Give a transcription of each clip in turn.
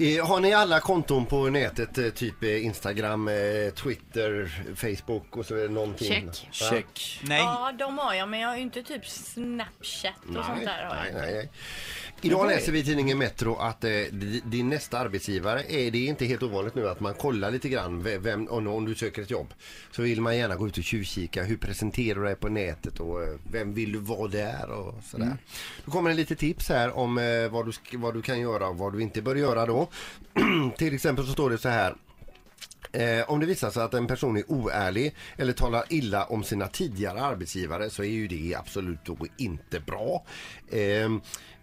Eh, Har ni alla konton på nätet, eh, typ eh, Instagram, eh, Twitter, Facebook och så är det någonting? Check. Ja. Check. Nej. Ja, de har jag, men jag har ju inte typ Snapchat och sånt där. Har nej, jag. nej, nej. Idag läser vi i tidningen Metro att eh, di- din nästa arbetsgivare, är det är inte helt ovanligt nu att man kollar lite grann ve- vem, om, om du söker ett jobb. Så vill man gärna gå ut och tjuvkika, hur presenterar du dig på nätet och eh, vem vill du vara där och sådär. Mm. Då kommer det lite tips här om eh, vad, du, sk- vad du kan göra och vad du inte bör göra då. Till exempel så står det så här. Eh, om det visar sig att en person är oärlig eller talar illa om sina tidigare arbetsgivare så är ju det absolut då inte bra. Eh,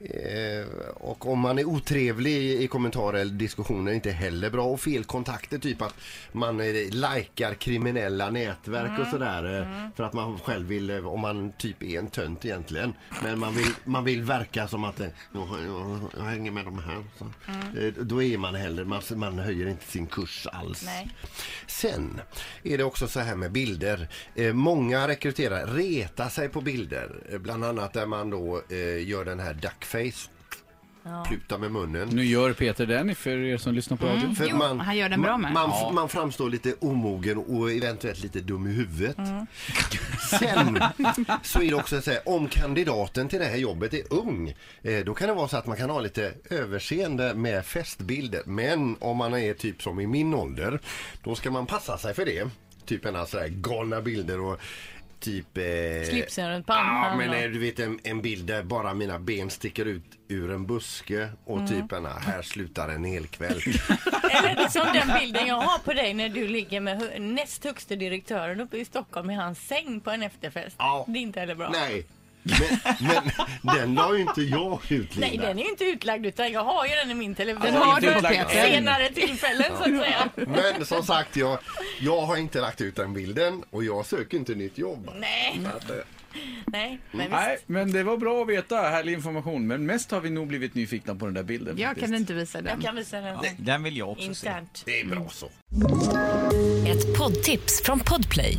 eh, och om man är otrevlig i kommentarer eller diskussioner är inte heller bra. Och fel kontakter, typ att man eh, likar kriminella nätverk och sådär. Eh, För att man själv vill, eh, om man typ är en tönt egentligen. Men man vill, man vill verka som att jag, jag, jag hänger med de här. Så. Eh, då är man heller, man, man höjer inte sin kurs alls. Nej. Sen är det också så här med bilder. Eh, många rekryterare retar sig på bilder. Eh, bland annat där man då eh, gör den här duckface. Pluta med munnen. Nu gör Peter den för er som lyssnar på radio. För Jo, han gör den bra med. Man, Ja. man framstår lite omogen och eventuellt lite dum i huvudet. Mm. Sen så är det också så här, om kandidaten till det här jobbet är ung, eh, då kan det vara så att man kan ha lite överseende med festbilder. Men om man är typ som i min ålder, då ska man passa sig för det. Typ en sån här galna bilder och typ... Eh, Slipsen runt pannan. Ja, men och- eh, du vet en, en bild där bara mina ben sticker ut ur en buske och Mm. typ en här slutar en helkväll. Eller som den bilden jag har på dig när du ligger med näst högste direktören uppe i Stockholm i hans säng på en efterfest. Ja. Det är inte heller bra. Nej, men, men den la ju inte jag ut Nej, Linda. den är ju inte utlagd utan jag har ju den i min telefon. Den har du utlagd än. senare tillfällen så att säga. Men som sagt, jag, jag har inte lagt ut den bilden och jag söker inte nytt jobb. Nej, att, eh, nej, men Nej, visst. men det var bra att veta. Härlig information. Men mest har vi nog blivit nyfikna på den där bilden. Jag faktiskt. kan inte visa den. Jag kan visa den sen. Den vill jag också se. Internt. det är bra så. Ett poddtips från Podplay.